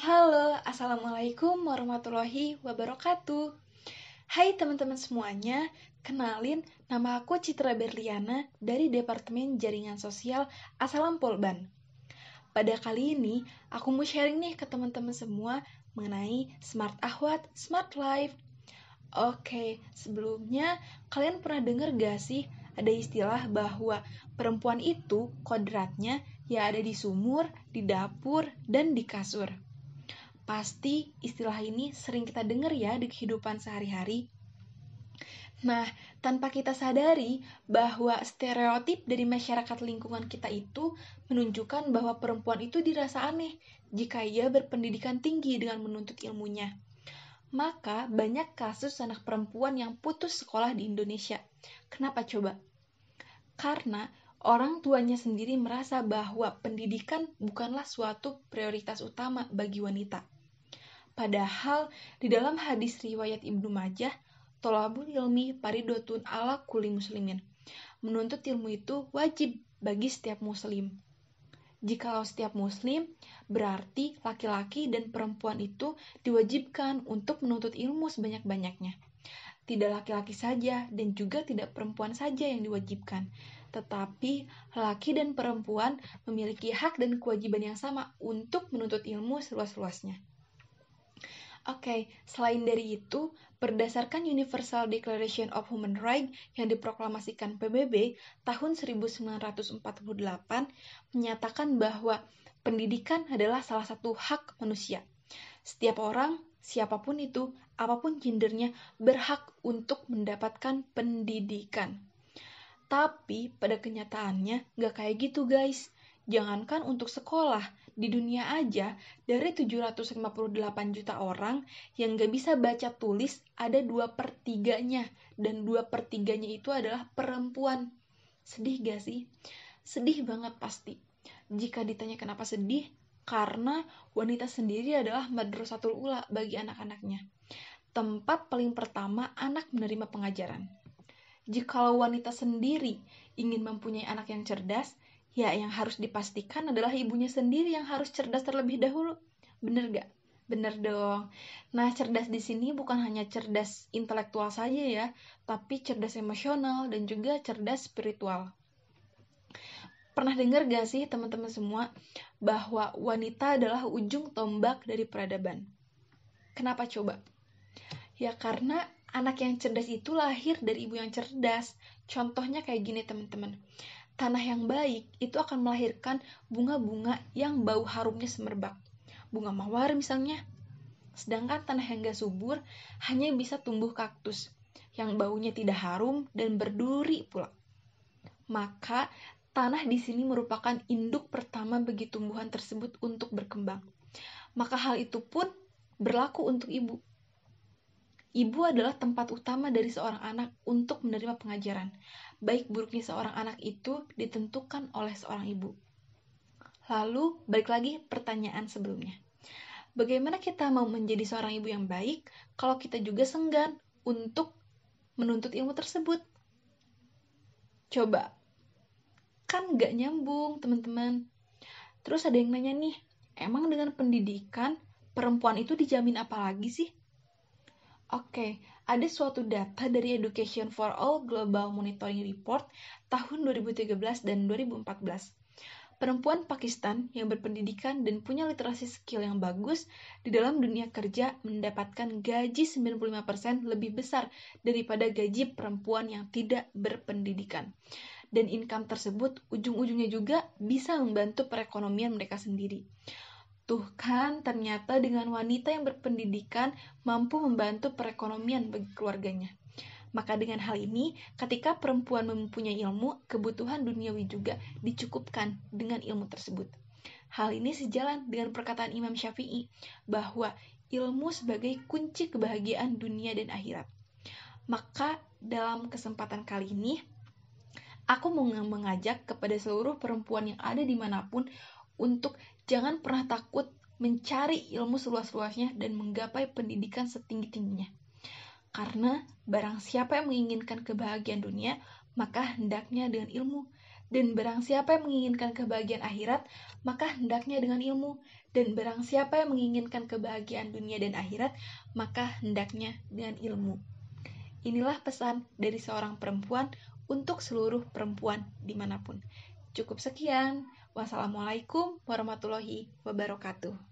Halo, Assalamualaikum warahmatullahi wabarakatuh. Hai teman-teman semuanya, kenalin nama aku Citra Berliana dari Departemen Jaringan Sosial Asalam Polban. Pada kali ini, aku mau sharing nih ke teman-teman semua mengenai Smart Ahwat, Smart Life. Oke, sebelumnya kalian pernah dengar gak sih ada istilah bahwa perempuan itu kodratnya ya ada di sumur, di dapur, dan di kasur. Pasti istilah ini sering kita dengar ya di kehidupan sehari-hari. Nah, tanpa kita sadari bahwa stereotip dari masyarakat lingkungan kita itu menunjukkan bahwa perempuan itu dirasa aneh jika ia berpendidikan tinggi dengan menuntut ilmunya. Maka banyak kasus anak perempuan yang putus sekolah di Indonesia. Kenapa coba? Karena orang tuanya sendiri merasa bahwa pendidikan bukanlah suatu prioritas utama bagi wanita. Padahal di dalam hadis riwayat Ibnu Majah, tolabul ilmi paridotun ala kuli muslimin. Menuntut ilmu itu wajib bagi setiap muslim. Jikalau setiap muslim, berarti laki-laki dan perempuan itu diwajibkan untuk menuntut ilmu sebanyak-banyaknya. Tidak laki-laki saja dan juga tidak perempuan saja yang diwajibkan, tetapi laki dan perempuan memiliki hak dan kewajiban yang sama untuk menuntut ilmu seluas-luasnya. Oke, okay, selain dari itu, berdasarkan Universal Declaration of Human Rights yang diproklamasikan PBB tahun 1948 menyatakan bahwa pendidikan adalah salah satu hak manusia. Setiap orang, siapa pun itu, apa pun gendernya, berhak untuk mendapatkan pendidikan. Tapi pada kenyataannya nggak kayak gitu guys. Jangankan untuk sekolah, di dunia aja, dari 758 juta orang yang gak bisa baca tulis, ada 2 per 3-nya. Dan 2 per 3-nya itu adalah perempuan. Sedih gak sih? Sedih banget pasti. Jika ditanya kenapa sedih, karena wanita sendiri adalah madrasatul ula bagi anak-anaknya. Tempat paling pertama anak menerima pengajaran. Jikalau wanita sendiri ingin mempunyai anak yang cerdas, ya yang harus dipastikan adalah ibunya sendiri yang harus cerdas terlebih dahulu. Bener gak? Bener dong. Nah, cerdas di sini bukan hanya cerdas intelektual saja ya, tapi cerdas emosional dan juga cerdas spiritual. Pernah dengar gak sih teman-teman semua bahwa wanita adalah ujung tombak dari peradaban? Kenapa coba? Ya karena anak yang cerdas itu lahir dari ibu yang cerdas. Contohnya kayak gini teman-teman tanah yang baik itu akan melahirkan bunga-bunga yang bau harumnya semerbak. Bunga mawar misalnya. Sedangkan tanah yang gak subur hanya bisa tumbuh kaktus yang baunya tidak harum dan berduri pula. Maka tanah di sini merupakan induk pertama bagi tumbuhan tersebut untuk berkembang. Maka hal itu pun berlaku untuk ibu. Ibu adalah tempat utama dari seorang anak untuk menerima pengajaran. Baik buruknya seorang anak itu ditentukan oleh seorang ibu. Lalu, balik lagi pertanyaan sebelumnya. Bagaimana kita mau menjadi seorang ibu yang baik kalau kita juga senggan untuk menuntut ilmu tersebut? Coba, kan gak nyambung teman-teman. Terus ada yang nanya nih, emang dengan pendidikan perempuan itu dijamin apa lagi sih? Oke, ada suatu data dari Education for All Global Monitoring Report tahun 2013 dan 2014. Perempuan Pakistan yang berpendidikan dan punya literasi skill yang bagus di dalam dunia kerja mendapatkan gaji 95% lebih besar daripada gaji perempuan yang tidak berpendidikan. Dan income tersebut ujung-ujungnya juga bisa membantu perekonomian mereka sendiri. Tuh kan, ternyata dengan wanita yang berpendidikan mampu membantu perekonomian bagi keluarganya. Maka dengan hal ini, ketika perempuan mempunyai ilmu, kebutuhan duniawi juga dicukupkan dengan ilmu tersebut. Hal ini sejalan dengan perkataan Imam Syafi'i bahwa ilmu sebagai kunci kebahagiaan dunia dan akhirat. Maka dalam kesempatan kali ini, aku mau mengajak kepada seluruh perempuan yang ada di mana pun untuk Jangan pernah takut mencari ilmu seluas-luasnya dan menggapai pendidikan setinggi-tingginya. Karena barang siapa yang menginginkan kebahagiaan dunia, maka hendaknya dengan ilmu. Dan barang siapa yang menginginkan kebahagiaan akhirat, maka hendaknya dengan ilmu. Dan barang siapa yang menginginkan kebahagiaan dunia dan akhirat, maka hendaknya dengan ilmu. Inilah pesan dari seorang perempuan untuk seluruh perempuan di mana pun. Cukup sekian. Wassalamualaikum warahmatullahi wabarakatuh.